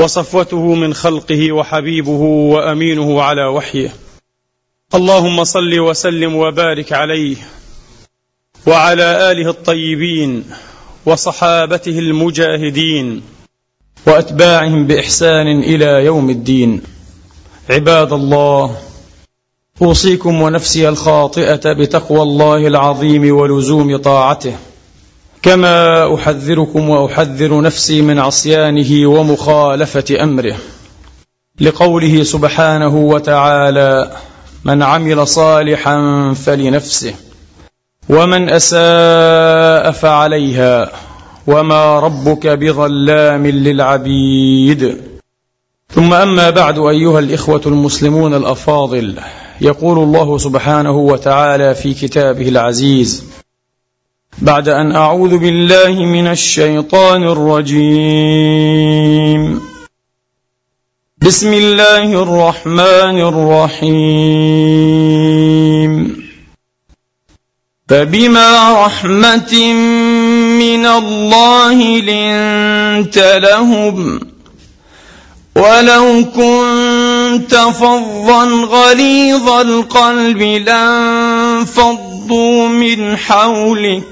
وصفوته من خلقه وحبيبه وأمينه على وحيه. اللهم صل وسلم وبارك عليه وعلى آله الطيبين وصحابته المجاهدين وأتباعهم بإحسان إلى يوم الدين. عباد الله أوصيكم ونفسي الخاطئة بتقوى الله العظيم ولزوم طاعته. كما أحذركم وأحذر نفسي من عصيانه ومخالفة أمره. لقوله سبحانه وتعالى من عمل صالحا فلنفسه ومن أساء فعليها وما ربك بظلام للعبيد. ثم أما بعد أيها الإخوة المسلمون الأفاضل يقول الله سبحانه وتعالى في كتابه العزيز بعد أن أعوذ بالله من الشيطان الرجيم. بسم الله الرحمن الرحيم. فبما رحمة من الله لنت لهم ولو كنت فظا غليظ القلب لانفضوا من حولك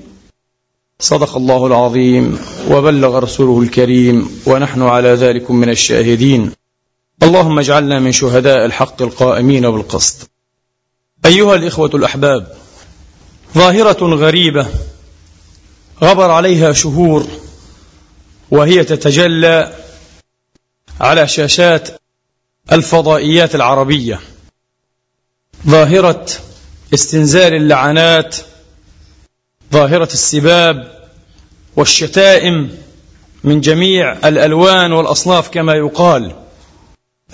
صدق الله العظيم وبلغ رسوله الكريم ونحن على ذلك من الشاهدين. اللهم اجعلنا من شهداء الحق القائمين بالقسط. أيها الإخوة الأحباب ظاهرة غريبة غبر عليها شهور وهي تتجلى على شاشات الفضائيات العربية. ظاهرة استنزال اللعنات ظاهرة السباب والشتائم من جميع الألوان والأصناف كما يقال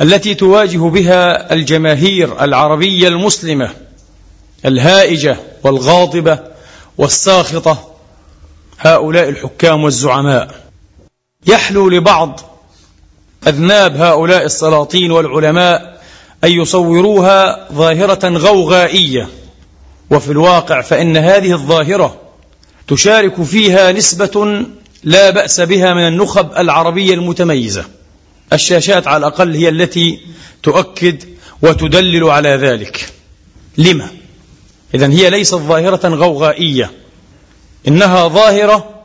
التي تواجه بها الجماهير العربية المسلمة الهائجة والغاضبة والساخطة هؤلاء الحكام والزعماء. يحلو لبعض أذناب هؤلاء السلاطين والعلماء أن يصوروها ظاهرة غوغائية. وفي الواقع فإن هذه الظاهرة تشارك فيها نسبة لا بأس بها من النخب العربية المتميزة. الشاشات على الأقل هي التي تؤكد وتدلل على ذلك. لما؟ إذا هي ليست ظاهرة غوغائية. إنها ظاهرة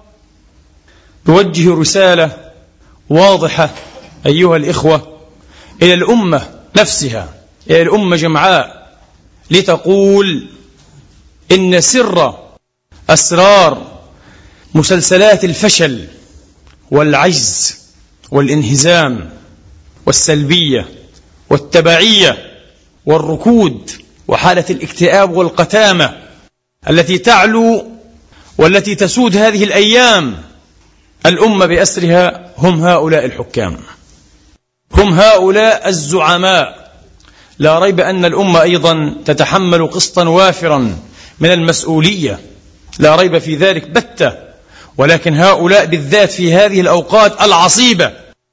توجه رسالة واضحة أيها الإخوة إلى الأمة نفسها إلى الأمة جمعاء لتقول إن سر أسرار مسلسلات الفشل والعجز والانهزام والسلبية والتبعية والركود وحالة الاكتئاب والقتامة التي تعلو والتي تسود هذه الأيام الأمة بأسرها هم هؤلاء الحكام. هم هؤلاء الزعماء. لا ريب أن الأمة أيضا تتحمل قسطا وافرا من المسؤولية لا ريب في ذلك بتة. ولكن هؤلاء بالذات في هذه الأوقات العصيبة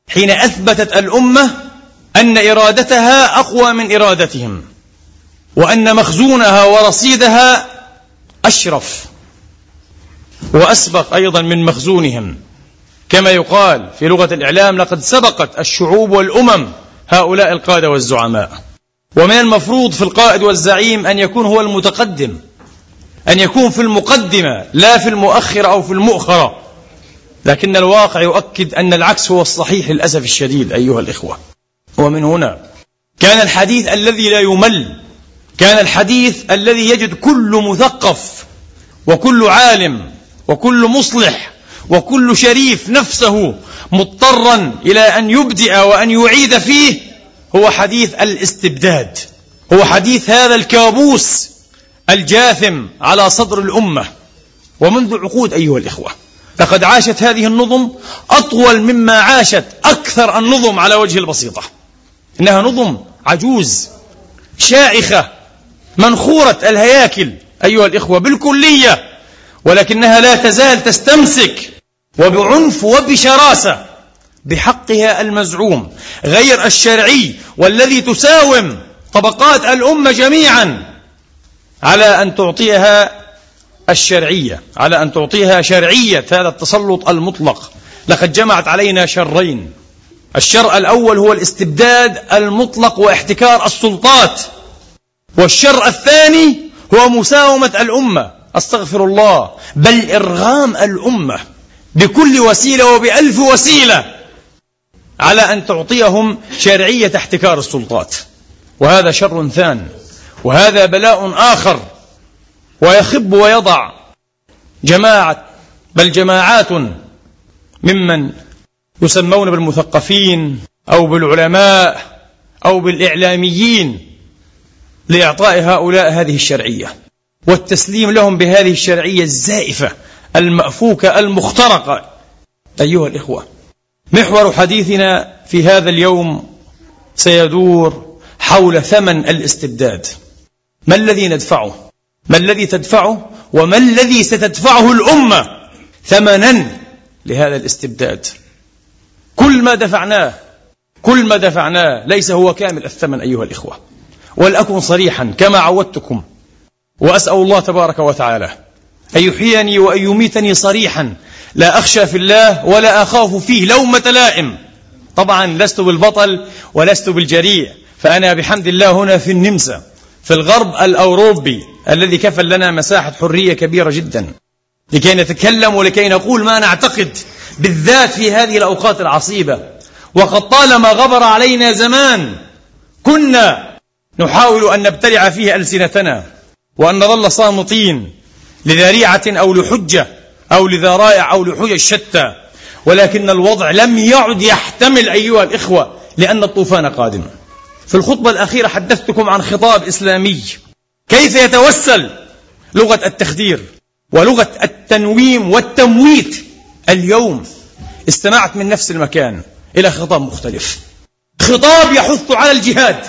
حين أثبتت الأمة أن إرادتها أقوى من إرادتهم وأن مخزونها ورصيدها أشرف وأسبق أيضا من مخزونهم. كما يقال في لغة الإعلام لقد سبقت الشعوب والأمم هؤلاء القادة والزعماء. ومن المفروض في القائد والزعيم أن يكون هو المتقدم. أن يكون في المقدمة لا في المؤخرة أو في المؤخرة. لكن الواقع يؤكد أن العكس هو الصحيح للأسف الشديد أيها الإخوة. ومن هنا كان الحديث الذي لا يمل كان الحديث الذي يجد كل مثقف وكل عالم وكل مصلح وكل شريف نفسه مضطرا إلى أن يبدأ وأن يعيد فيه هو حديث الاستبداد. هو حديث هذا الكابوس الجاثم على صدر الأمة. ومنذ عقود أيها الإخوة لقد عاشت هذه النظم أطول مما عاشت أكثر النظم على وجه البسيطة. إنها نظم عجوز شائخة منخورة الهياكل أيها الإخوة بالكلية ولكنها لا تزال تستمسك وبعنف وبشراسة بحقها المزعوم غير الشرعي والذي تساوم طبقات الأمة جميعا. على أن تعطيها الشرعية على أن تعطيها شرعية هذا التسلط المطلق. لقد جمعت علينا شرين. الشر الأول هو الاستبداد المطلق واحتكار السلطات. والشر الثاني هو مساومة الأمة. أستغفر الله. بل إرغام الأمة. بكل وسيلة وبألف وسيلة. على أن تعطيهم شرعية احتكار السلطات. وهذا شر ثان. وهذا بلاء آخر ويخب ويضع. جماعة بل جماعات ممن يسمون بالمثقفين أو بالعلماء أو بالإعلاميين لإعطاء هؤلاء هذه الشرعية. والتسليم لهم بهذه الشرعية الزائفة المأفوكة المخترقة. أيها الإخوة محور حديثنا في هذا اليوم سيدور حول ثمن الاستبداد. ما الذي ندفعه؟ ما الذي تدفعه؟ وما الذي ستدفعه الأمة ثمنا لهذا الاستبداد؟ كل ما دفعناه كل ما دفعناه ليس هو كامل الثمن أيها الإخوة. ولأكن صريحا كما عودتكم وأسأل الله تبارك وتعالى أن يحييني وأن يميتني صريحا لا أخشى في الله ولا أخاف فيه لومة لائم. طبعا لست بالبطل ولست بالجريء فأنا بحمد الله هنا في النمسا. في الغرب الأوروبي الذي كفل لنا مساحة حرية كبيرة جدا. لكي نتكلم ولكي نقول ما نعتقد بالذات في هذه الأوقات العصيبة. وقد طالما غبر علينا زمان كنا نحاول أن نبتلع فيه ألسنتنا وأن نظل صامتين لذريعة أو لحجة أو لذرائع أو لحجج شتى ولكن الوضع لم يعد يحتمل أيها الإخوة لأن الطوفان قادم. في الخطبة الأخيرة حدثتكم عن خطاب إسلامي. كيف يتوسل لغة التخدير ولغة التنويم والتمويت اليوم؟ استمعت من نفس المكان إلى خطاب مختلف. خطاب يحث على الجهاد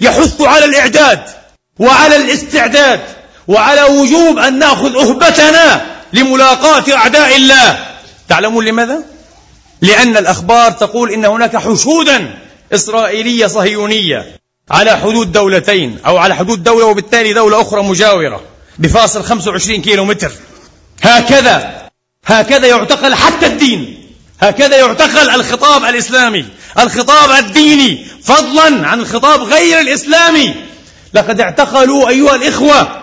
يحث على الإعداد وعلى الاستعداد وعلى وجوب أن نأخذ أهبتنا لملاقاة أعداء الله. تعلمون لماذا؟ لأن الأخبار تقول إن هناك حشودا إسرائيلية صهيونية على حدود دولتين أو على حدود دولة وبالتالي دولة أخرى مجاورة بفاصل 25 كيلو متر هكذا هكذا يعتقل حتى الدين. هكذا يعتقل الخطاب الإسلامي. الخطاب الديني فضلا عن الخطاب غير الإسلامي. لقد اعتقلوا أيها الإخوة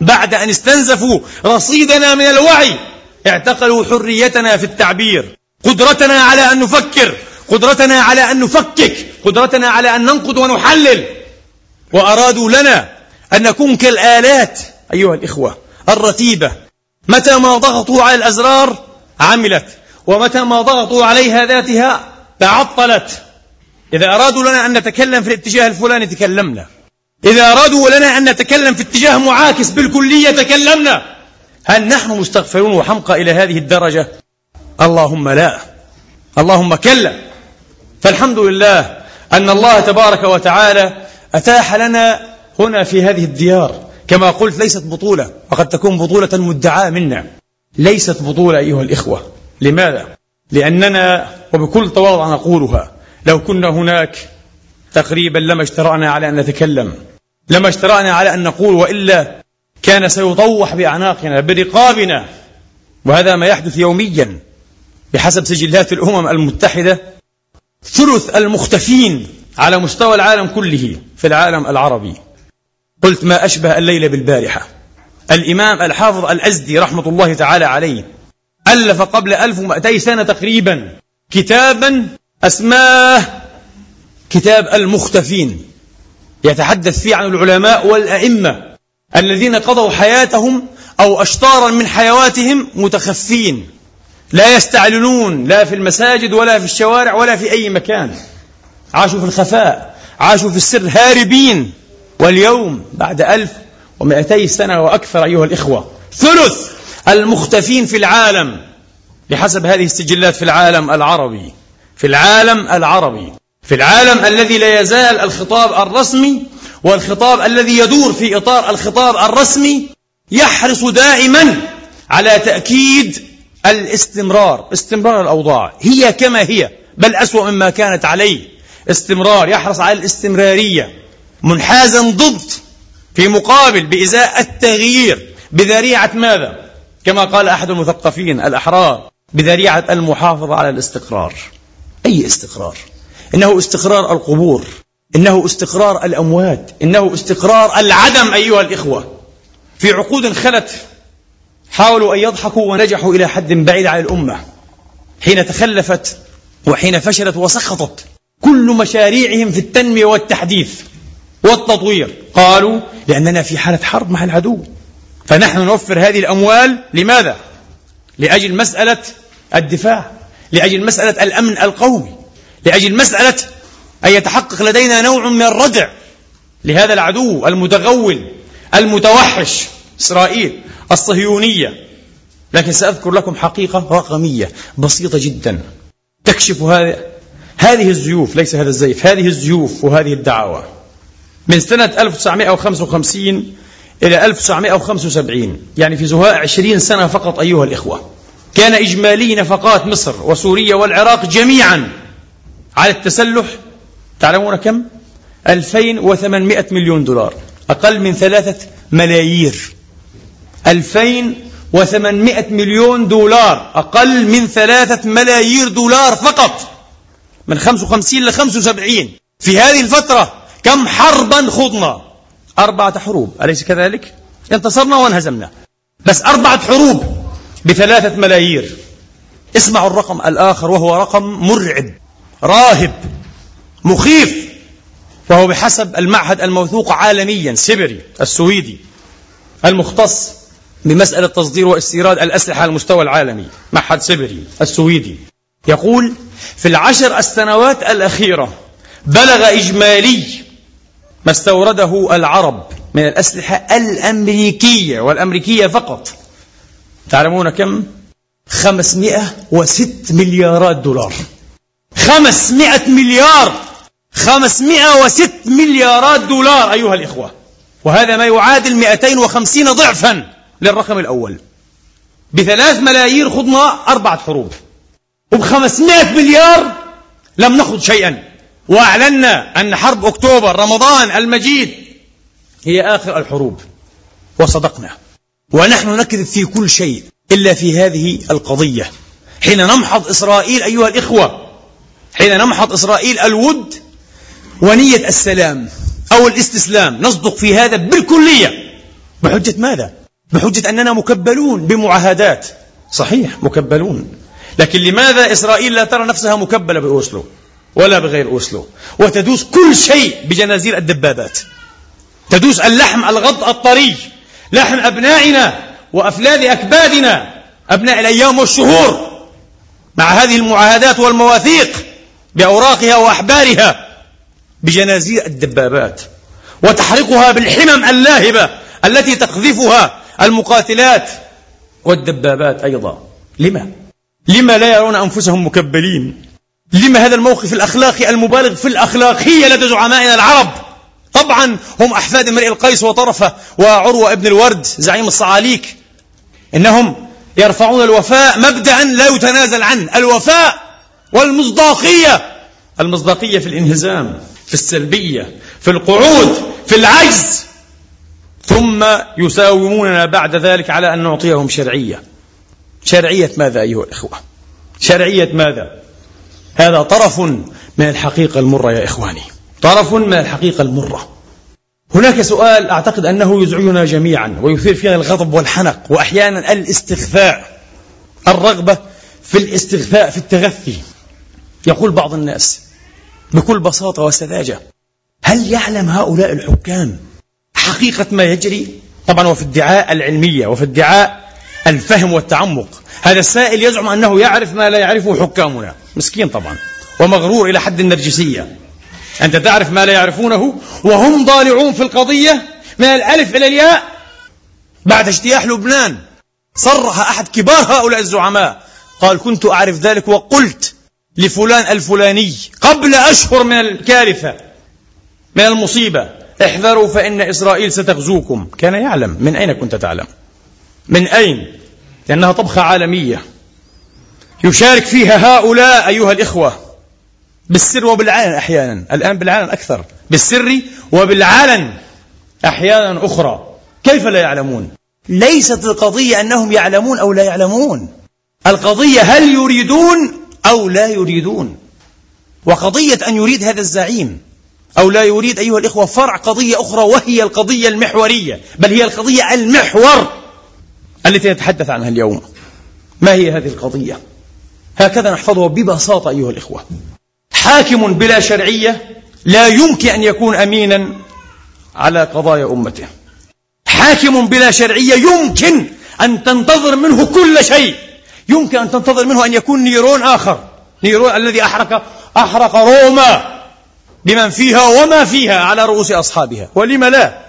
بعد أن استنزفوا رصيدنا من الوعي. اعتقلوا حريتنا في التعبير قدرتنا على أن نفكر قدرتنا على أن نفكك قدرتنا على أن ننقد ونحلل. وأرادوا لنا أن نكون كالآلات أيها الإخوة الرتيبة. متى ما ضغطوا على الأزرار عملت. ومتى ما ضغطوا عليها ذاتها تعطلت. إذا أرادوا لنا أن نتكلم في الاتجاه الفلاني تكلمنا. إذا أرادوا لنا أن نتكلم في اتجاه معاكس بالكلية تكلمنا. هل نحن مستغفرون وحمقى إلى هذه الدرجة؟ اللهم لا. اللهم كلا. فالحمد لله أن الله تبارك وتعالى أتاح لنا هنا في هذه الديار. كما قلت ليست بطولة وقد تكون بطولة مدعاة منا. ليست بطولة أيها الإخوة. لماذا؟ لأننا وبكل تواضع نقولها لو كنا هناك تقريبا لما اجترأنا على أن نتكلم لما اجترأنا على أن نقول وإلا كان سيطوح بأعناقنا برقابنا. وهذا ما يحدث يوميا بحسب سجلات الأمم المتحدة. ثلث المختفين على مستوى العالم كله في العالم العربي. قلت ما أشبه الليلة بالبارحة. الإمام الحافظ الأزدي رحمة الله تعالى عليه ألف قبل 1200 سنة تقريبا كتابا أسماه كتاب المختفين. يتحدث فيه عن العلماء والأئمة الذين قضوا حياتهم أو أشطارا من حيواتهم متخفين. لا يستعلنون لا في المساجد ولا في الشوارع ولا في أي مكان. عاشوا في الخفاء عاشوا في السر هاربين. واليوم بعد ألف ومئتي سنة وأكثر أيها الإخوة ثلث المختفين في العالم بحسب هذه السجلات في العالم العربي. في العالم العربي. في العالم الذي لا يزال الخطاب الرسمي والخطاب الذي يدور في إطار الخطاب الرسمي يحرص دائما على تأكيد الاستمرار استمرار الأوضاع. هي كما هي بل أسوأ مما كانت عليه. استمرار يحرص على الاستمرارية. منحازا ضد في مقابل بإزاء التغيير. بذريعة ماذا؟ كما قال أحد المثقفين الأحرار. بذريعة المحافظة على الاستقرار. أي استقرار؟ إنه استقرار القبور. إنه استقرار الأموات. إنه استقرار العدم أيها الإخوة. في عقود خلت حاولوا أن يضحكوا ونجحوا إلى حد بعيد عن الأمة. حين تخلفت وحين فشلت وسخطت كل مشاريعهم في التنمية والتحديث والتطوير. قالوا لأننا في حالة حرب مع العدو. فنحن نوفر هذه الأموال لماذا؟ لأجل مسألة الدفاع لأجل مسألة الأمن القومي لأجل مسألة أن يتحقق لدينا نوع من الردع لهذا العدو المتغول المتوحش. إسرائيل الصهيونية. لكن سأذكر لكم حقيقة رقمية بسيطة جدا. تكشف هذه هذه الزيوف ليس هذا الزيف هذه الزيوف وهذه الدعاوى. من سنة 1955 إلى 1975 يعني في زهاء 20 سنة فقط أيها الإخوة كان إجمالي نفقات مصر وسوريا والعراق جميعا على التسلح تعلمون كم؟ 2800 مليون دولار أقل من ثلاثة ملايير. 2800 مليون دولار أقل من ثلاثة ملايير دولار فقط من 55 ل 75 في هذه الفترة كم حربا خضنا؟ أربعة حروب. أليس كذلك؟ انتصرنا وانهزمنا. بس أربعة حروب بثلاثة ملايير. اسمعوا الرقم الآخر وهو رقم مرعب راهب مخيف وهو بحسب المعهد الموثوق عالميا سيبري السويدي المختص. بمسألة تصدير واستيراد الأسلحة على المستوى العالمي. معهد سيبري السويدي. يقول في العشر السنوات الأخيرة بلغ إجمالي ما استورده العرب من الأسلحة الأمريكية والأمريكية فقط. تعلمون كم؟ 506 مليارات دولار. 500 مليار! 506 مليارات دولار أيها الإخوة. وهذا ما يعادل 250 ضعفا. للرقم الأول. بثلاث ملايير خضنا أربعة حروب. وبخمسمائة مليار لم نخض شيئا. وأعلنا أن حرب أكتوبر رمضان المجيد هي آخر الحروب. وصدقنا. ونحن نكذب في كل شيء إلا في هذه القضية. حين نمحض إسرائيل أيها الإخوة حين نمحض إسرائيل الود ونية السلام أو الاستسلام نصدق في هذا بالكلية. بحجة ماذا؟ بحجة أننا مكبلون بمعاهدات. صحيح مكبلون. لكن لماذا إسرائيل لا ترى نفسها مكبلة بأوسلو ولا بغير أوسلو؟ وتدوس كل شيء بجنازير الدبابات. تدوس اللحم الغض الطري لحم أبنائنا وأفلاد أكبادنا أبناء الأيام والشهور مع هذه المعاهدات والمواثيق بأوراقها وأحبارها بجنازير الدبابات. وتحرقها بالحمم اللاهبة التي تقذفها المقاتلات والدبابات أيضا لما؟ لما لا يرون أنفسهم مكبلين؟ لما هذا الموقف الأخلاقي المبالغ في الأخلاقية لدى زعمائنا العرب؟ طبعا هم أحفاد امرئ القيس وطرفة وعروة ابن الورد زعيم الصعاليك إنهم يرفعون الوفاء مبدأ لا يتنازل عنه الوفاء والمصداقية المصداقية في الانهزام في السلبية في القعود في العجز ثم يساوموننا بعد ذلك على أن نعطيهم شرعية. شرعية ماذا أيها الإخوة؟ شرعية ماذا؟ هذا طرف من الحقيقة المرة يا إخواني. طرف من الحقيقة المرة. هناك سؤال أعتقد أنه يزعجنا جميعا ويثير فينا الغضب والحنق وأحيانا الاستخفاء الرغبة في الاستخفاء في التغفي. يقول بعض الناس بكل بساطة وسذاجة هل يعلم هؤلاء الحكام حقيقة ما يجري طبعا وفي ادعاء العلمية وفي ادعاء الفهم والتعمق. هذا السائل يزعم أنه يعرف ما لا يعرفه حكامنا. مسكين طبعا ومغرور إلى حد النرجسية. أنت تعرف ما لا يعرفونه؟ وهم ضالعون في القضية من الألف إلى الياء بعد اجتياح لبنان. صرح أحد كبار هؤلاء الزعماء. قال كنت أعرف ذلك وقلت لفلان الفلاني قبل أشهر من الكارثة من المصيبة. احذروا فإن إسرائيل ستغزوكم. كان يعلم. من أين كنت تعلم؟ من أين؟ لأنها طبخة عالمية. يشارك فيها هؤلاء أيها الإخوة بالسر وبالعلن أحيانا. الآن بالعلن أكثر. بالسر وبالعلن أحيانا أخرى. كيف لا يعلمون؟ ليست القضية أنهم يعلمون أو لا يعلمون. القضية هل يريدون أو لا يريدون. وقضية أن يريد هذا الزعيم. أو لا يريد أيها الإخوة فرع قضية أخرى وهي القضية المحورية بل هي القضية المحور التي نتحدث عنها اليوم. ما هي هذه القضية؟ هكذا نحفظها ببساطة أيها الإخوة. حاكم بلا شرعية لا يمكن أن يكون أمينا على قضايا أمته. حاكم بلا شرعية يمكن أن تنتظر منه كل شيء. يمكن أن تنتظر منه أن يكون نيرون آخر. نيرون الذي أحرق أحرق روما. بمن فيها وما فيها على رؤوس أصحابها. ولم لا؟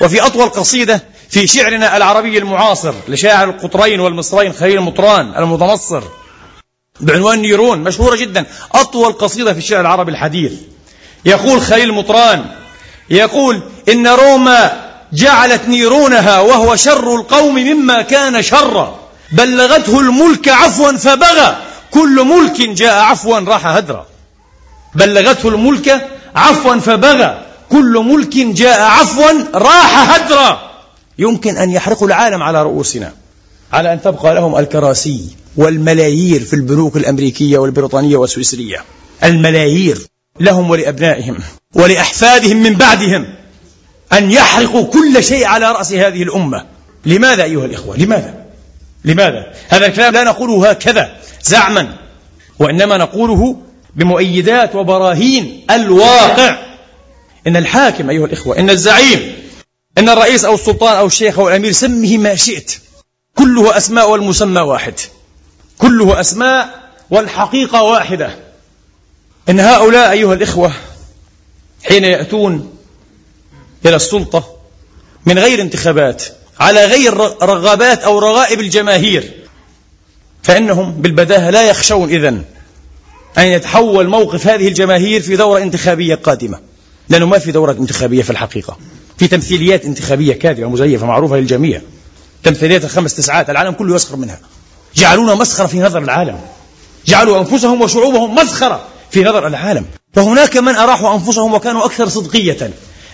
وفي أطول قصيدة في شعرنا العربي المعاصر لشاعر القطرين والمصرين خليل مطران المتنصر. بعنوان نيرون مشهورة جدا. أطول قصيدة في الشعر العربي الحديث. يقول خليل مطران يقول إن روما جعلت نيرونها وهو شر القوم مما كان شرا. بلغته الملك عفوا فبغى. كل ملك جاء عفوا راح هدرا. بلغته الملك عفوا فبغى. كل ملك جاء عفوا راح هدرا. يمكن أن يحرقوا العالم على رؤوسنا على أن تبقى لهم الكراسي والملايير في البنوك الأمريكية والبريطانية والسويسرية. الملايير لهم ولأبنائهم ولأحفادهم من بعدهم أن يحرقوا كل شيء على رأس هذه الأمة. لماذا أيها الإخوة؟ لماذا؟ لماذا؟ هذا الكلام لا نقوله هكذا زعما وإنما نقوله بمؤيدات وبراهين الواقع. إن الحاكم أيها الإخوة إن الزعيم إن الرئيس أو السلطان أو الشيخ أو الأمير سمه ما شئت. كله أسماء والمسمى واحد. كله أسماء والحقيقة واحدة. إن هؤلاء أيها الإخوة حين يأتون إلى السلطة من غير انتخابات على غير رغبات أو رغائب الجماهير فإنهم بالبداهة لا يخشون إذن. أن يتحول موقف هذه الجماهير في دورة انتخابية قادمة. لأنه ما في دورة انتخابية في الحقيقة. في تمثيليات انتخابية كاذبة مزيفة معروفة للجميع. تمثيليات الخمس تسعات العالم كله يسخر منها. جعلونا مسخرة في نظر العالم. جعلوا أنفسهم وشعوبهم مسخرة في نظر العالم. فهناك من أراحوا أنفسهم وكانوا أكثر صدقية.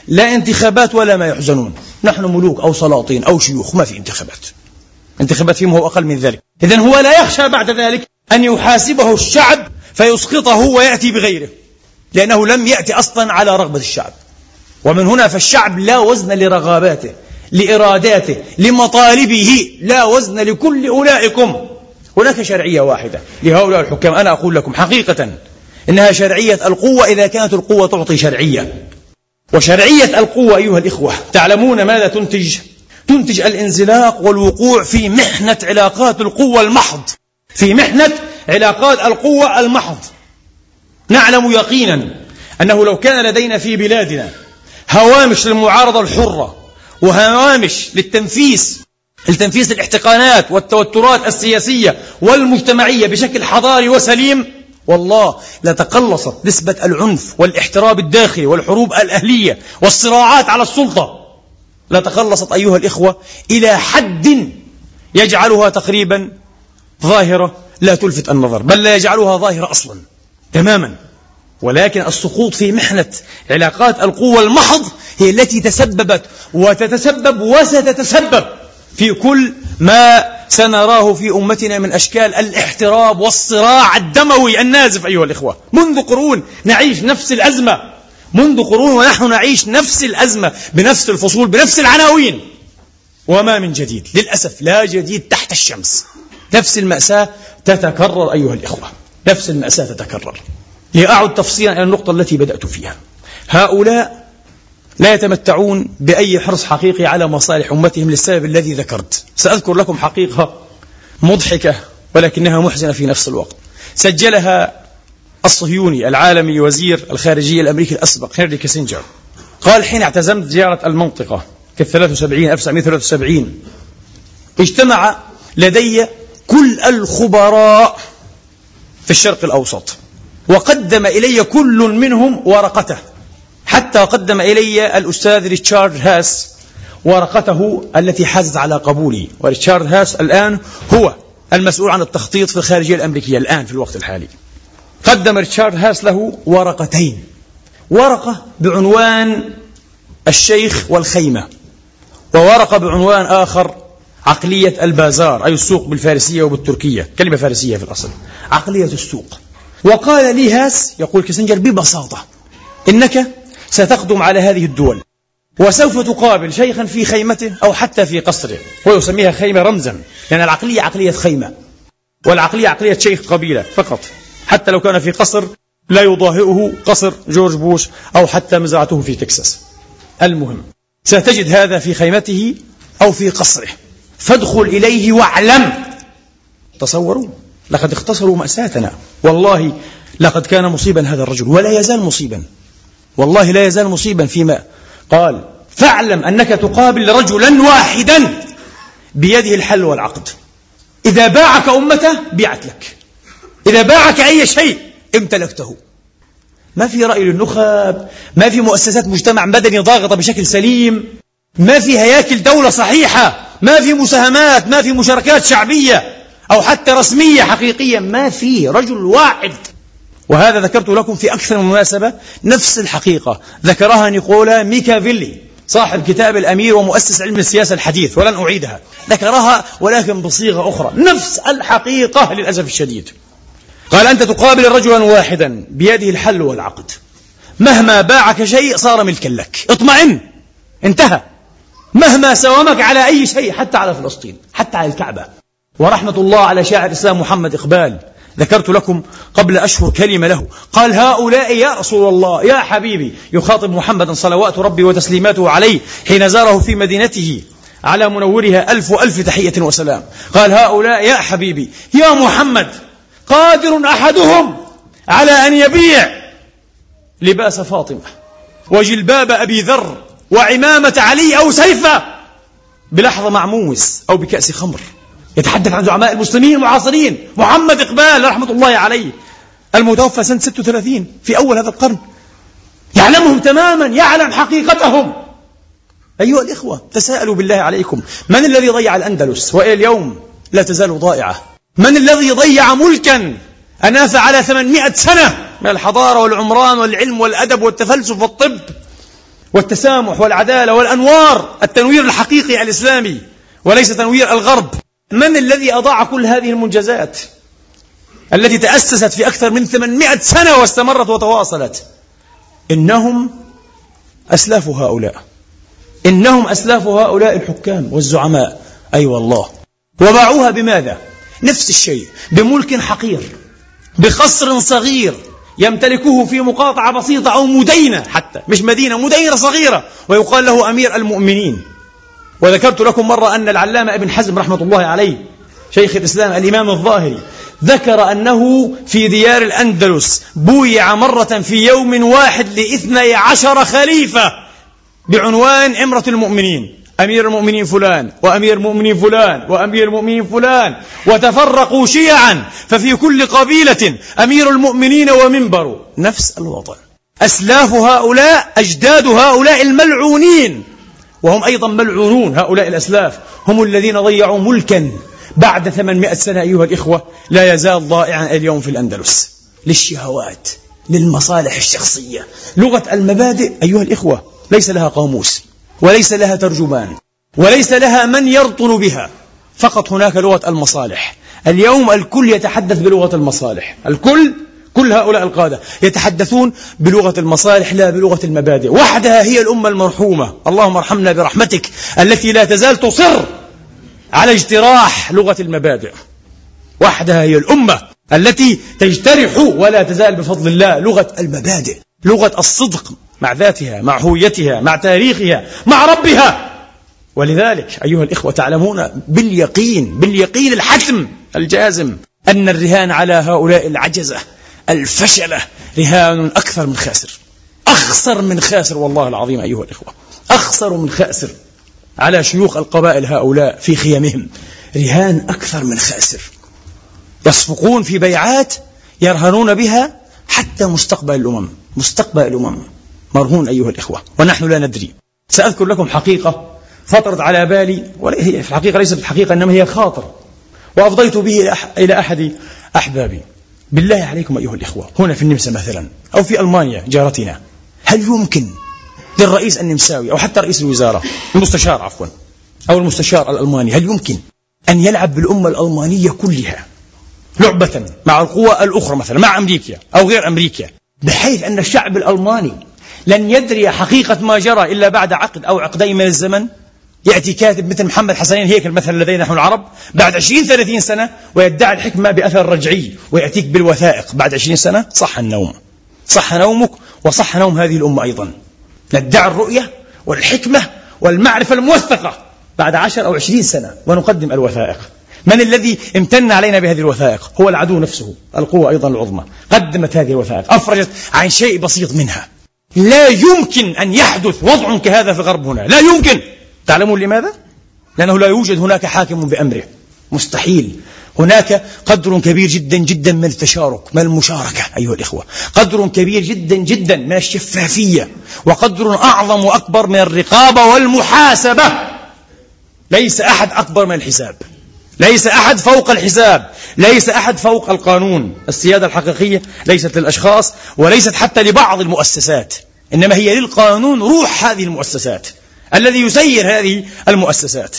لا انتخابات ولا ما يحزنون. نحن ملوك أو سلاطين أو شيوخ ما في انتخابات. انتخابات فيهم هو أقل من ذلك. إذن هو لا يخشى بعد ذلك أن يحاسبه الشعب فيسقطه ويأتي بغيره. لأنه لم يأتي أصلا على رغبة الشعب. ومن هنا فالشعب لا وزن لرغباته لإراداته لمطالبه لا وزن لكل أولئكم. هناك شرعية واحدة لهؤلاء الحكام. أنا أقول لكم حقيقة إنها شرعية القوة إذا كانت القوة تعطي شرعية. وشرعية القوة أيها الإخوة تعلمون ماذا تنتج؟ تنتج الانزلاق والوقوع في محنة علاقات القوة المحض. في محنة علاقات القوة المحض. نعلم يقينا أنه لو كان لدينا في بلادنا هوامش للمعارضة الحرة وهوامش للتنفيس لتنفيس الاحتقانات والتوترات السياسية والمجتمعية بشكل حضاري وسليم والله لتقلصت نسبة العنف والاحتراب الداخلي والحروب الأهلية والصراعات على السلطة. لتقلصت أيها الإخوة إلى حد يجعلها تقريبا ظاهرة لا تلفت النظر بل لا يجعلها ظاهرة أصلا. تماما. ولكن السقوط في محنة علاقات القوة المحض هي التي تسببت وتتسبب وستتسبب في كل ما سنراه في أمتنا من أشكال الاحتراب والصراع الدموي النازف أيها الإخوة. منذ قرون نعيش نفس الأزمة. منذ قرون ونحن نعيش نفس الأزمة بنفس الفصول بنفس العناوين. وما من جديد. للأسف لا جديد تحت الشمس. نفس المأساة تتكرر أيها الإخوة. نفس المأساة تتكرر. لأعد تفصيلا إلى النقطة التي بدأت فيها. هؤلاء لا يتمتعون بأي حرص حقيقي على مصالح أمتهم للسبب الذي ذكرت. سأذكر لكم حقيقة مضحكة ولكنها محزنة في نفس الوقت. سجلها الصهيوني العالمي وزير الخارجية الأمريكي الأسبق هنري كيسنجر قال حين اعتزمت زيارة المنطقة في الثلاث وسبعين 1973 اجتمع لدي كل الخبراء في الشرق الأوسط. وقدم إلي كل منهم ورقته. حتى قدم إلي الأستاذ ريتشارد هاس ورقته التي حازت على قبولي. وريتشارد هاس الآن هو المسؤول عن التخطيط في الخارجية الأمريكية الآن في الوقت الحالي. قدم ريتشارد هاس له ورقتين. ورقة بعنوان الشيخ والخيمة وورقة بعنوان آخر عقلية البازار أي السوق بالفارسية وبالتركية كلمة فارسية في الأصل. عقلية السوق. وقال لي هاس يقول كيسنجر ببساطة إنك ستقدم على هذه الدول وسوف تقابل شيخا في خيمته أو حتى في قصره ويسميها خيمة رمزا لأن العقلية عقلية خيمة والعقلية عقلية شيخ قبيلة فقط. حتى لو كان في قصر لا يضاهئه قصر جورج بوش أو حتى مزرعته في تكساس. المهم ستجد هذا في خيمته أو في قصره. فادخل إليه واعلم. تصوروا لقد اختصروا مأساتنا. والله لقد كان مصيبا هذا الرجل ولا يزال مصيبا. والله لا يزال مصيبا فيما قال. فاعلم أنك تقابل رجلا واحدا بيده الحل والعقد. إذا باعك أمته بيعت لك. إذا باعك أي شيء امتلكته. ما في رأي للنخب ما في مؤسسات مجتمع مدني ضاغطة بشكل سليم. ما في هياكل دولة صحيحة ما في مساهمات ما في مشاركات شعبية أو حتى رسمية حقيقية ما في رجل واحد. وهذا ذكرت لكم في أكثر من مناسبة نفس الحقيقة. ذكرها نيكولا ميكافيلي صاحب كتاب الأمير ومؤسس علم السياسة الحديث ولن أعيدها. ذكرها ولكن بصيغة أخرى. نفس الحقيقة للأسف الشديد. قال أنت تقابل رجلا واحدا بيده الحل والعقد. مهما باعك شيء صار ملكا لك. اطمئن! انتهى. مهما ساومك على أي شيء حتى على فلسطين حتى على الكعبة. ورحمة الله على شاعر الإسلام محمد إقبال. ذكرت لكم قبل أشهر كلمة له. قال هؤلاء يا رسول الله يا حبيبي. يخاطب محمدا صلوات ربي وتسليماته عليه حين زاره في مدينته على منورها ألف وألف تحية وسلام. قال هؤلاء يا حبيبي يا محمد قادر أحدهم على أن يبيع لباس فاطمة وجلباب أبي ذر وعمامة علي أو سيفة بلحظة معموس أو بكأس خمر. يتحدث عن زعماء المسلمين المعاصرين. محمد إقبال رحمة الله عليه. المتوفى سنة 36 في أول هذا القرن. يعلمهم تماما يعلم حقيقتهم. أيها الإخوة تساءلوا بالله عليكم. من الذي ضيع الأندلس وإلى اليوم لا تزال ضائعة؟ من الذي ضيع ملكا أناف على 800 سنة؟ من الحضارة والعمران والعلم والأدب والتفلسف والطب. والتسامح والعدالة والأنوار التنوير الحقيقي الإسلامي وليس تنوير الغرب. من الذي أضاع كل هذه المنجزات؟ التي تأسست في أكثر من 800 سنة واستمرت وتواصلت. إنهم أسلاف هؤلاء. إنهم أسلاف هؤلاء الحكام والزعماء. أي أيوة والله. وباعوها بماذا؟ نفس الشيء. بملك حقير. بقصر صغير. يمتلكه في مقاطعة بسيطة أو مدينة حتى مش مدينة مدينة صغيرة. ويقال له أمير المؤمنين. وذكرت لكم مرة أن العلامة ابن حزم رحمة الله عليه شيخ الإسلام الإمام الظاهري ذكر أنه في ديار الأندلس بويع مرة في يوم واحد لإثني عشر خليفة بعنوان عمرة المؤمنين. أمير المؤمنين فلان وأمير المؤمنين فلان وأمير المؤمنين فلان وتفرقوا شيعا ففي كل قبيلة أمير المؤمنين ومنبر نفس الوطن أسلاف هؤلاء أجداد هؤلاء الملعونين. وهم أيضا ملعونون هؤلاء الأسلاف. هم الذين ضيعوا ملكا بعد 800 سنة أيها الإخوة. لا يزال ضائعا اليوم في الأندلس. للشهوات للمصالح الشخصية. لغة المبادئ أيها الإخوة ليس لها قاموس. وليس لها ترجمان وليس لها من يرطن بها. فقط هناك لغة المصالح. اليوم الكل يتحدث بلغة المصالح. الكل كل هؤلاء القادة يتحدثون بلغة المصالح لا بلغة المبادئ. وحدها هي الأمة المرحومة. اللهم ارحمنا برحمتك التي لا تزال تصر على اجتراح لغة المبادئ. وحدها هي الأمة التي تجترح ولا تزال بفضل الله لغة المبادئ لغة الصدق. مع ذاتها مع هويتها مع تاريخها مع ربها. ولذلك أيها الإخوة تعلمون باليقين باليقين الحتم الجازم أن الرهان على هؤلاء العجزة الفشلة رهان أكثر من خاسر. أخسر من خاسر والله العظيم أيها الإخوة. أخسر من خاسر على شيوخ القبائل هؤلاء في خيامهم رهان أكثر من خاسر. يصفقون في بيعات يرهنون بها حتى مستقبل الأمم مستقبل الأمم. مرهون أيها الإخوة ونحن لا ندري. سأذكر لكم حقيقة خطرت على بالي وهي في الحقيقة ليست الحقيقة إنما هي خاطر. وأفضيت به إلى أحد أحبابي. بالله عليكم أيها الإخوة هنا في النمسا مثلا أو في ألمانيا جارتنا. هل يمكن للرئيس النمساوي أو حتى رئيس الوزارة المستشار عفوا أو المستشار الألماني هل يمكن أن يلعب بالأمة الألمانية كلها لعبة مع القوى الأخرى مثلا مع أمريكا أو غير أمريكا بحيث أن الشعب الألماني لن يدري حقيقة ما جرى إلا بعد عقد أو عقدين من الزمن. يأتي كاتب مثل محمد حسنين هيكل مثلا لدينا نحن العرب بعد 20 30 سنة ويدعي الحكمة بأثر رجعي ويأتيك بالوثائق. بعد 20 سنة صح النوم. صح نومك وصح نوم هذه الأمة أيضا. ندعي الرؤية والحكمة والمعرفة الموثقة بعد عشر أو عشرين سنة ونقدم الوثائق. من الذي امتن علينا بهذه الوثائق؟ هو العدو نفسه القوة أيضا العظمى. قدمت هذه الوثائق أفرجت عن شيء بسيط منها. لا يمكن أن يحدث وضع كهذا في الغرب هنا. لا يمكن. تعلمون لماذا؟ لأنه لا يوجد هناك حاكم بأمره. مستحيل. هناك قدر كبير جدا جدا من التشارك من المشاركة أيها الإخوة. قدر كبير جدا جدا من الشفافية. وقدر أعظم وأكبر من الرقابة والمحاسبة. ليس أحد أكبر من الحساب. ليس أحد فوق الحساب ليس أحد فوق القانون. السيادة الحقيقية ليست للأشخاص وليست حتى لبعض المؤسسات إنما هي للقانون روح هذه المؤسسات الذي يسير هذه المؤسسات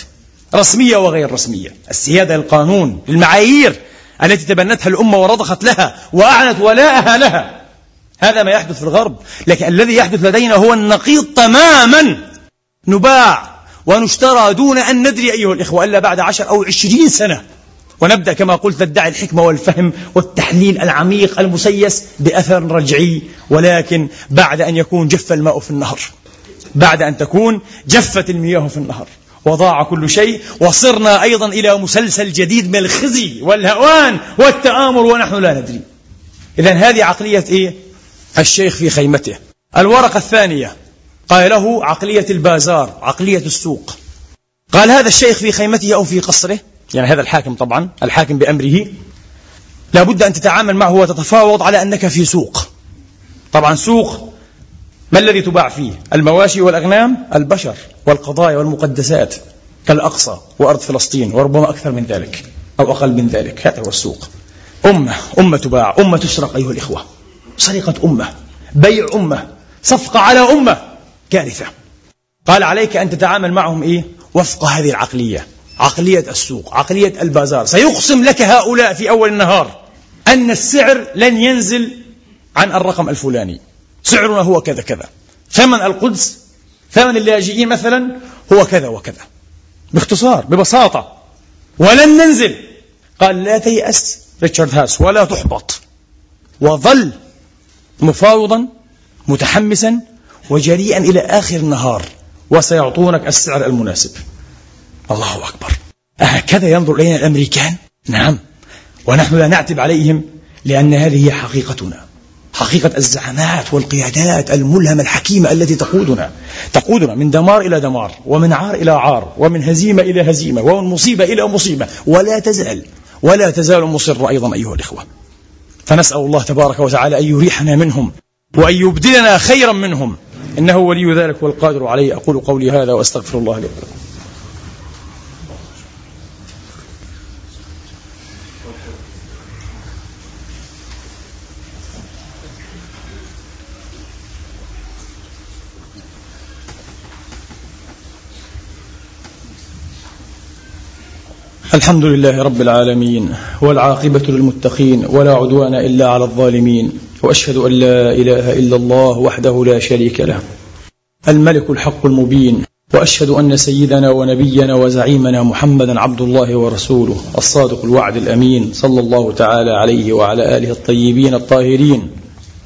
رسمية وغير رسمية. السيادة للقانون للمعايير التي تبنتها الأمة ورضخت لها وأعلنت ولاءها لها. هذا ما يحدث في الغرب لكن الذي يحدث لدينا هو النقيض تماما. نباع ونشترى دون أن ندري أيها الإخوة إلا بعد عشر أو عشرين سنة. ونبدأ كما قلت ندعي الحكمة والفهم والتحليل العميق المسيس بأثر رجعي ولكن بعد أن يكون جف الماء في النهر. بعد أن تكون جفت المياه في النهر. وضاع كل شيء وصرنا أيضا إلى مسلسل جديد من الخزي والهوان والتآمر ونحن لا ندري. إذا هذه عقلية إيه؟ الشيخ في خيمته. الورقة الثانية. قال له عقلية البازار عقلية السوق. قال هذا الشيخ في خيمته أو في قصره؟ يعني هذا الحاكم طبعا الحاكم بأمره. لابد أن تتعامل معه وتتفاوض على أنك في سوق. طبعا سوق ما الذي تباع فيه؟ المواشي والأغنام البشر والقضايا والمقدسات كالأقصى وأرض فلسطين وربما أكثر من ذلك أو أقل من ذلك. هذا هو السوق. أمة أمة تباع أمة تسرق أيها الإخوة. سرقة أمة بيع أمة صفقة على أمة. كارثة. قال عليك أن تتعامل معهم إيه؟ وفق هذه العقلية. عقلية السوق عقلية البازار. سيقسم لك هؤلاء في أول النهار أن السعر لن ينزل عن الرقم الفلاني. سعرنا هو كذا كذا. ثمن القدس ثمن اللاجئين مثلا هو كذا وكذا. باختصار ببساطة. ولن ننزل. قال لا تيأس ريتشارد هاس ولا تحبط. وظل مفاوضا متحمسا وجريئا إلى آخر النهار وسيعطونك السعر المناسب. الله أكبر. أهكذا ينظر إلينا الأمريكان؟ نعم. ونحن لا نعتب عليهم لأن هذه هي حقيقتنا. حقيقة الزعامات والقيادات الملهمة الحكيمة التي تقودنا. تقودنا من دمار إلى دمار ومن عار إلى عار ومن هزيمة إلى هزيمة ومن مصيبة إلى مصيبة. ولا تزال ولا تزال مصر أيضا أيها الإخوة. فنسأل الله تبارك وتعالى أن يريحنا منهم وأن يبدلنا خيرا منهم. إنه ولي ذلك والقادر عليه. أقول قولي هذا وأستغفر الله لي. الحمد لله رب العالمين والعاقبة للمتقين ولا عدوان إلا على الظالمين. وأشهد أن لا إله إلا الله وحده لا شريك له. الملك الحق المبين. وأشهد أن سيدنا ونبينا وزعيمنا محمدا عبد الله ورسوله الصادق الوعد الأمين صلى الله تعالى عليه وعلى آله الطيبين الطاهرين.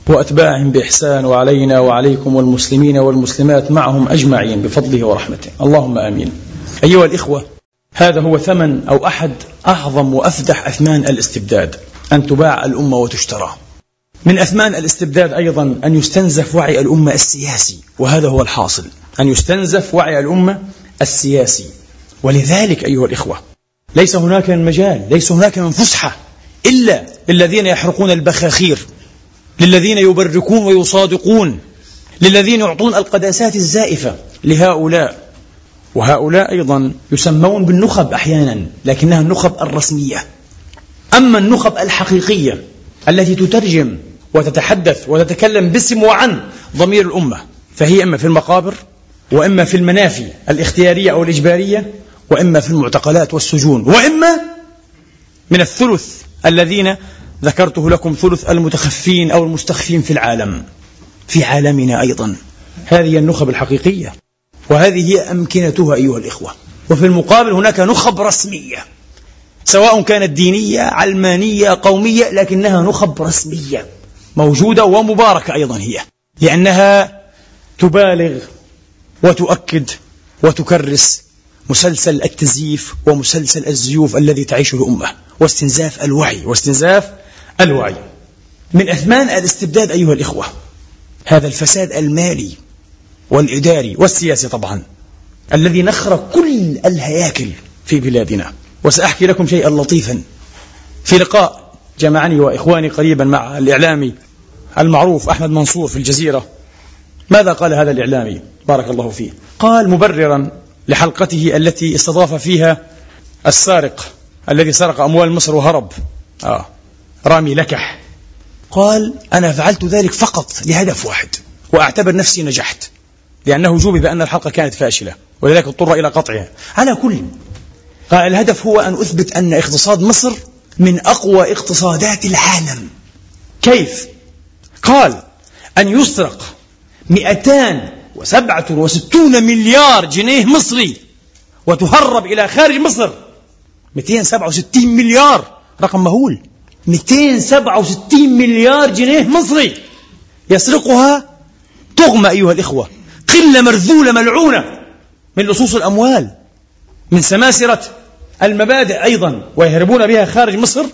وأتباعهم بإحسان وعلينا وعليكم والمسلمين والمسلمات معهم أجمعين بفضله ورحمته. اللهم آمين. أيها الإخوة هذا هو ثمن أو أحد أعظم وأفدح أثمان الاستبداد. أن تباع الأمة وتشترى. من أثمان الاستبداد أيضا أن يستنزف وعي الأمة السياسي وهذا هو الحاصل أن يستنزف وعي الأمة السياسي. ولذلك أيها الإخوة ليس هناك من مجال ليس هناك من فسحة إلا للذين يحرقون البخاخير للذين يبركون ويصادقون للذين يعطون القداسات الزائفة لهؤلاء. وهؤلاء أيضا يسمون بالنخب أحيانا لكنها النخب الرسمية. أما النخب الحقيقية التي تترجم وتتحدث وتتكلم باسم وعن ضمير الأمة. فهي إما في المقابر وإما في المنافي الاختيارية أو الإجبارية وإما في المعتقلات والسجون وإما من الثلث الذين ذكرته لكم ثلث المتخفين أو المستخفين في العالم في عالمنا أيضا. هذه النخب الحقيقية وهذه هي أمكنتها أيها الإخوة. وفي المقابل هناك نخب رسمية سواء كانت دينية علمانية قومية لكنها نخب رسمية. موجودة ومباركة أيضا هي لأنها تبالغ وتؤكد وتكرس مسلسل التزييف ومسلسل الزيوف الذي تعيشه الأمة واستنزاف الوعي واستنزاف الوعي. من أثمان الاستبداد أيها الإخوة هذا الفساد المالي والإداري والسياسي طبعا الذي نخر كل الهياكل في بلادنا. وسأحكي لكم شيئا لطيفا. في لقاء جمعني وإخواني قريبا مع الإعلامي المعروف أحمد منصور في الجزيرة. ماذا قال هذا الإعلامي؟ بارك الله فيه. قال مبررا لحلقته التي استضاف فيها السارق الذي سرق أموال مصر وهرب. آه. رامي لكح. قال أنا فعلت ذلك فقط لهدف واحد وأعتبر نفسي نجحت لأنه جوبي بأن الحلقة كانت فاشلة ولذلك اضطر إلى قطعها. على كل قال الهدف هو أن أثبت أن اقتصاد مصر من أقوى اقتصادات العالم. كيف؟ قال أن يسرق 267 مليار جنيه مصري وتهرب إلى خارج مصر. 267 مليار رقم مهول. 267 مليار جنيه مصري يسرقها تغمى أيها الإخوة. قلة مرذولة ملعونة من لصوص الأموال من سماسرة المبادئ أيضا ويهربون بها خارج مصر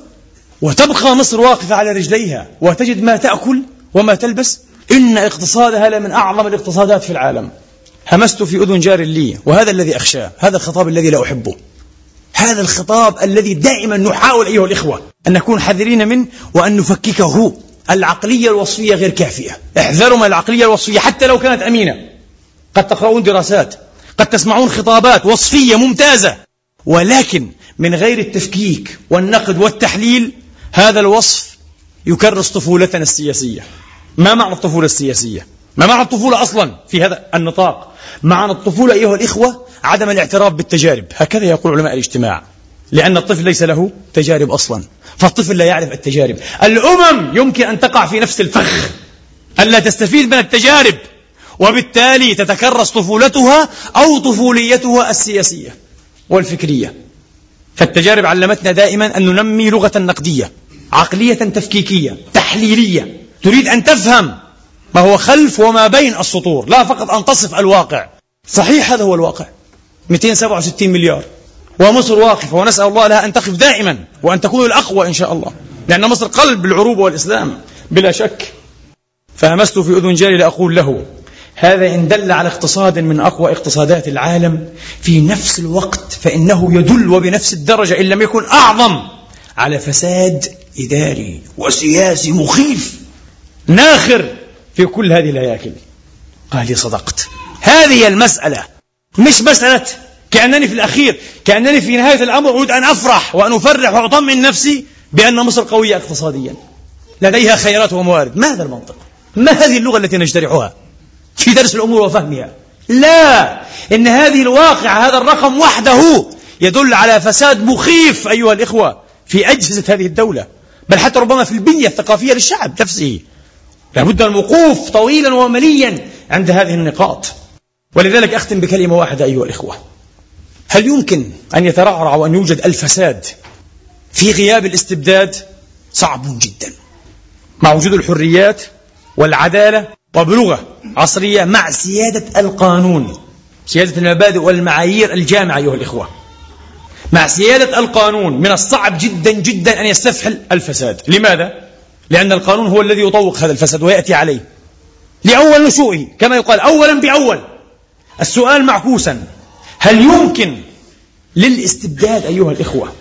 وتبقى مصر واقفة على رجليها وتجد ما تأكل وما تلبس؟ إن اقتصادها لمن أعظم الاقتصادات في العالم. همست في أذن جار لي وهذا الذي أخشاه هذا الخطاب الذي لا أحبه. هذا الخطاب الذي دائما نحاول أيها الإخوة أن نكون حذرين منه وأن نفككه. العقلية الوصفية غير كافية. احذروا من العقلية الوصفية حتى لو كانت أمينة. قد تقرؤون دراسات قد تسمعون خطابات وصفية ممتازة. ولكن من غير التفكيك والنقد والتحليل هذا الوصف يكرس طفولتنا السياسية. ما معنى الطفولة السياسية؟ ما معنى الطفولة أصلا في هذا النطاق؟ معنى الطفولة أيها الإخوة عدم الاعتراف بالتجارب. هكذا يقول علماء الاجتماع لأن الطفل ليس له تجارب أصلا. فالطفل لا يعرف التجارب. الأمم يمكن أن تقع في نفس الفخ ألا تستفيد من التجارب وبالتالي تتكرس طفولتها أو طفوليتها السياسية والفكرية. فالتجارب علمتنا دائما أن ننمي لغة نقدية عقلية تفكيكية تحليلية. تريد أن تفهم ما هو خلف وما بين السطور لا فقط أن تصف الواقع. صحيح هذا هو الواقع. 267 مليار. ومصر واقفة ونسأل الله لها أن تقف دائما وأن تكون الأقوى إن شاء الله. لأن مصر قلب العروبة والإسلام بلا شك. فهمست في أذن جاري لأقول له هذا إن دل على اقتصاد من أقوى اقتصادات العالم في نفس الوقت فإنه يدل وبنفس الدرجة إن لم يكن أعظم على فساد إداري وسياسي مخيف. ناخر في كل هذه الهياكل. قال لي صدقت. هذه المسألة مش مسألة كأنني في الأخير كأنني في نهاية الأمر أريد أن أفرح وأن أفرح وأطمئن نفسي بأن مصر قوية اقتصاديا. لديها خيرات وموارد. ما هذا المنطق؟ ما هذه اللغة التي نجترحها؟ في درس الأمور وفهمها. لا! إن هذه الواقع هذا الرقم وحده يدل على فساد مخيف أيها الإخوة في أجهزة هذه الدولة. بل حتى ربما في البنية الثقافية للشعب نفسه. لابد من الوقوف طويلا ومليا عند هذه النقاط. ولذلك أختم بكلمة واحدة أيها الإخوة. هل يمكن أن يترعرع وأن يوجد الفساد في غياب الاستبداد؟ صعب جدا. مع وجود الحريات والعدالة وبلغة عصرية مع سيادة القانون سيادة المبادئ والمعايير الجامعة أيها الإخوة. مع سيادة القانون من الصعب جدا جدا أن يستفحل الفساد. لماذا؟ لأن القانون هو الذي يطوق هذا الفساد ويأتي عليه. لأول نشوئه كما يقال أولا بأول. السؤال معكوسا. هل يمكن للاستبداد أيها الإخوة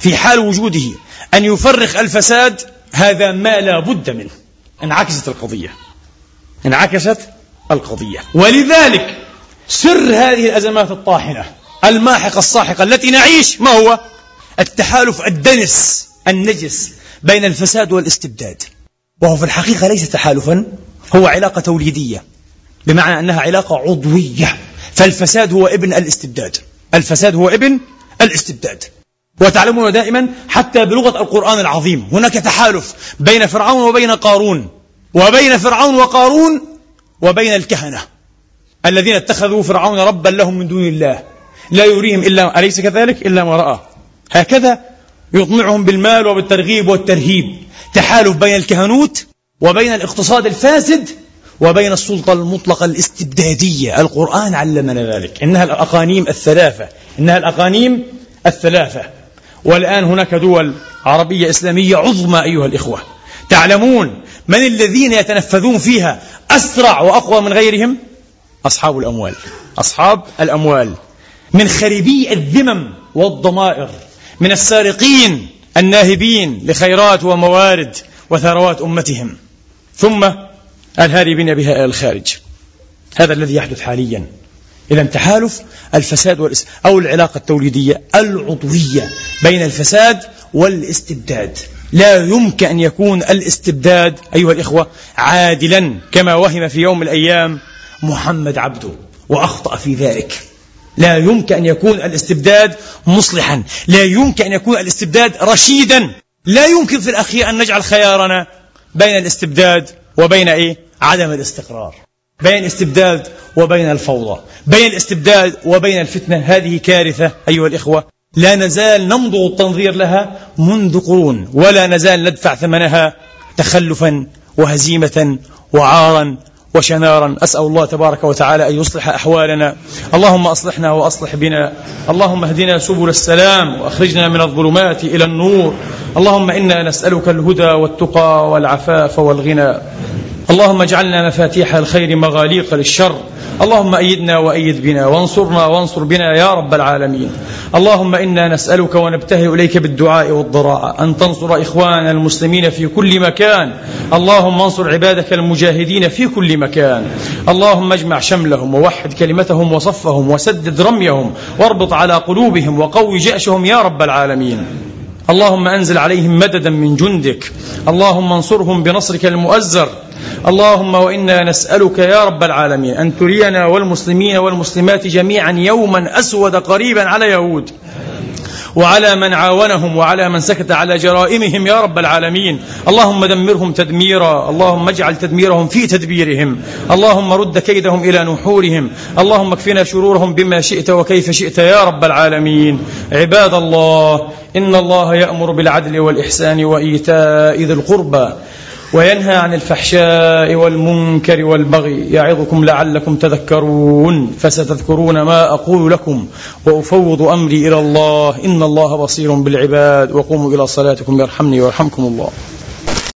في حال وجوده أن يفرخ الفساد؟ هذا ما لا بد منه. انعكست القضية. انعكست القضية. ولذلك سر هذه الأزمات الطاحنة الماحقة الصاحقة التي نعيش ما هو؟ التحالف الدنس النجس بين الفساد والاستبداد. وهو في الحقيقة ليس تحالفا هو علاقة توليدية بمعنى أنها علاقة عضوية. فالفساد هو ابن الاستبداد. الفساد هو ابن الاستبداد. وتعلمون دائما حتى بلغة القرآن العظيم هناك تحالف بين فرعون وبين قارون وبين فرعون وقارون وبين الكهنة. الذين اتخذوا فرعون ربا لهم من دون الله. لا يريهم إلا أليس كذلك؟ إلا ما رأى. هكذا يطمعهم بالمال وبالترغيب والترهيب. تحالف بين الكهنوت وبين الاقتصاد الفاسد وبين السلطة المطلقة الاستبدادية. القرآن علمنا ذلك. إنها الأقانيم الثلاثة. إنها الأقانيم الثلاثة. والآن هناك دول عربية إسلامية عظمى أيها الإخوة. تعلمون من الذين يتنفذون فيها أسرع وأقوى من غيرهم؟ أصحاب الأموال. أصحاب الأموال. من خريبي الذمم والضمائر. من السارقين الناهبين لخيرات وموارد وثروات أمتهم. ثم الهاربين بها إلى الخارج. هذا الذي يحدث حاليا. إذا تحالف الفساد والإس... أو العلاقة التوليدية العضوية بين الفساد والاستبداد. لا يمكن أن يكون الاستبداد أيها الإخوة عادلا كما وهم في يوم الأيام محمد عبده وأخطأ في ذلك. لا يمكن أن يكون الاستبداد مصلحا. لا يمكن أن يكون الاستبداد رشيدا. لا يمكن في الأخير أن نجعل خيارنا بين الاستبداد وبين إيه؟ عدم الاستقرار. بين الاستبداد وبين الفوضى. بين الاستبداد وبين الفتنة. هذه كارثة أيها الإخوة. لا نزال نمضغ التنظير لها منذ قرون ولا نزال ندفع ثمنها تخلفا وهزيمة وعارا وشنارا. أسأل الله تبارك وتعالى أن يصلح أحوالنا. اللهم أصلحنا وأصلح بنا. اللهم اهدنا سبل السلام وأخرجنا من الظلمات إلى النور. اللهم إنا نسألك الهدى والتقى والعفاف والغنى. اللهم اجعلنا مفاتيح الخير مغاليق للشر. اللهم أيدنا وأيد بنا وانصرنا وانصر بنا يا رب العالمين. اللهم إنا نسألك ونبتهل إليك بالدعاء والضراء. أن تنصر إخواننا المسلمين في كل مكان. اللهم انصر عبادك المجاهدين في كل مكان. اللهم اجمع شملهم ووحد كلمتهم وصفهم وسدد رميهم واربط على قلوبهم وقوي جأشهم يا رب العالمين. اللهم أنزل عليهم مددا من جندك. اللهم انصرهم بنصرك المؤزر. اللهم وإنا نسألك يا رب العالمين أن ترينا والمسلمين والمسلمات جميعا يوما أسود قريبا على يهود. وعلى من عاونهم وعلى من سكت على جرائمهم يا رب العالمين. اللهم دمرهم تدميرا. اللهم اجعل تدميرهم في تدبيرهم. اللهم رد كيدهم إلى نحورهم. اللهم اكفنا شرورهم بما شئت وكيف شئت يا رب العالمين. عباد الله إن الله يأمر بالعدل والإحسان وإيتاء ذي القربى. وينهى عن الفحشاء والمنكر والبغي يعظكم لعلكم تذكرون فستذكرون ما أقول لكم وأفوض أمري إلى الله إن الله بصير بالعباد وقوموا إلى صلاتكم يرحمني ويرحمكم الله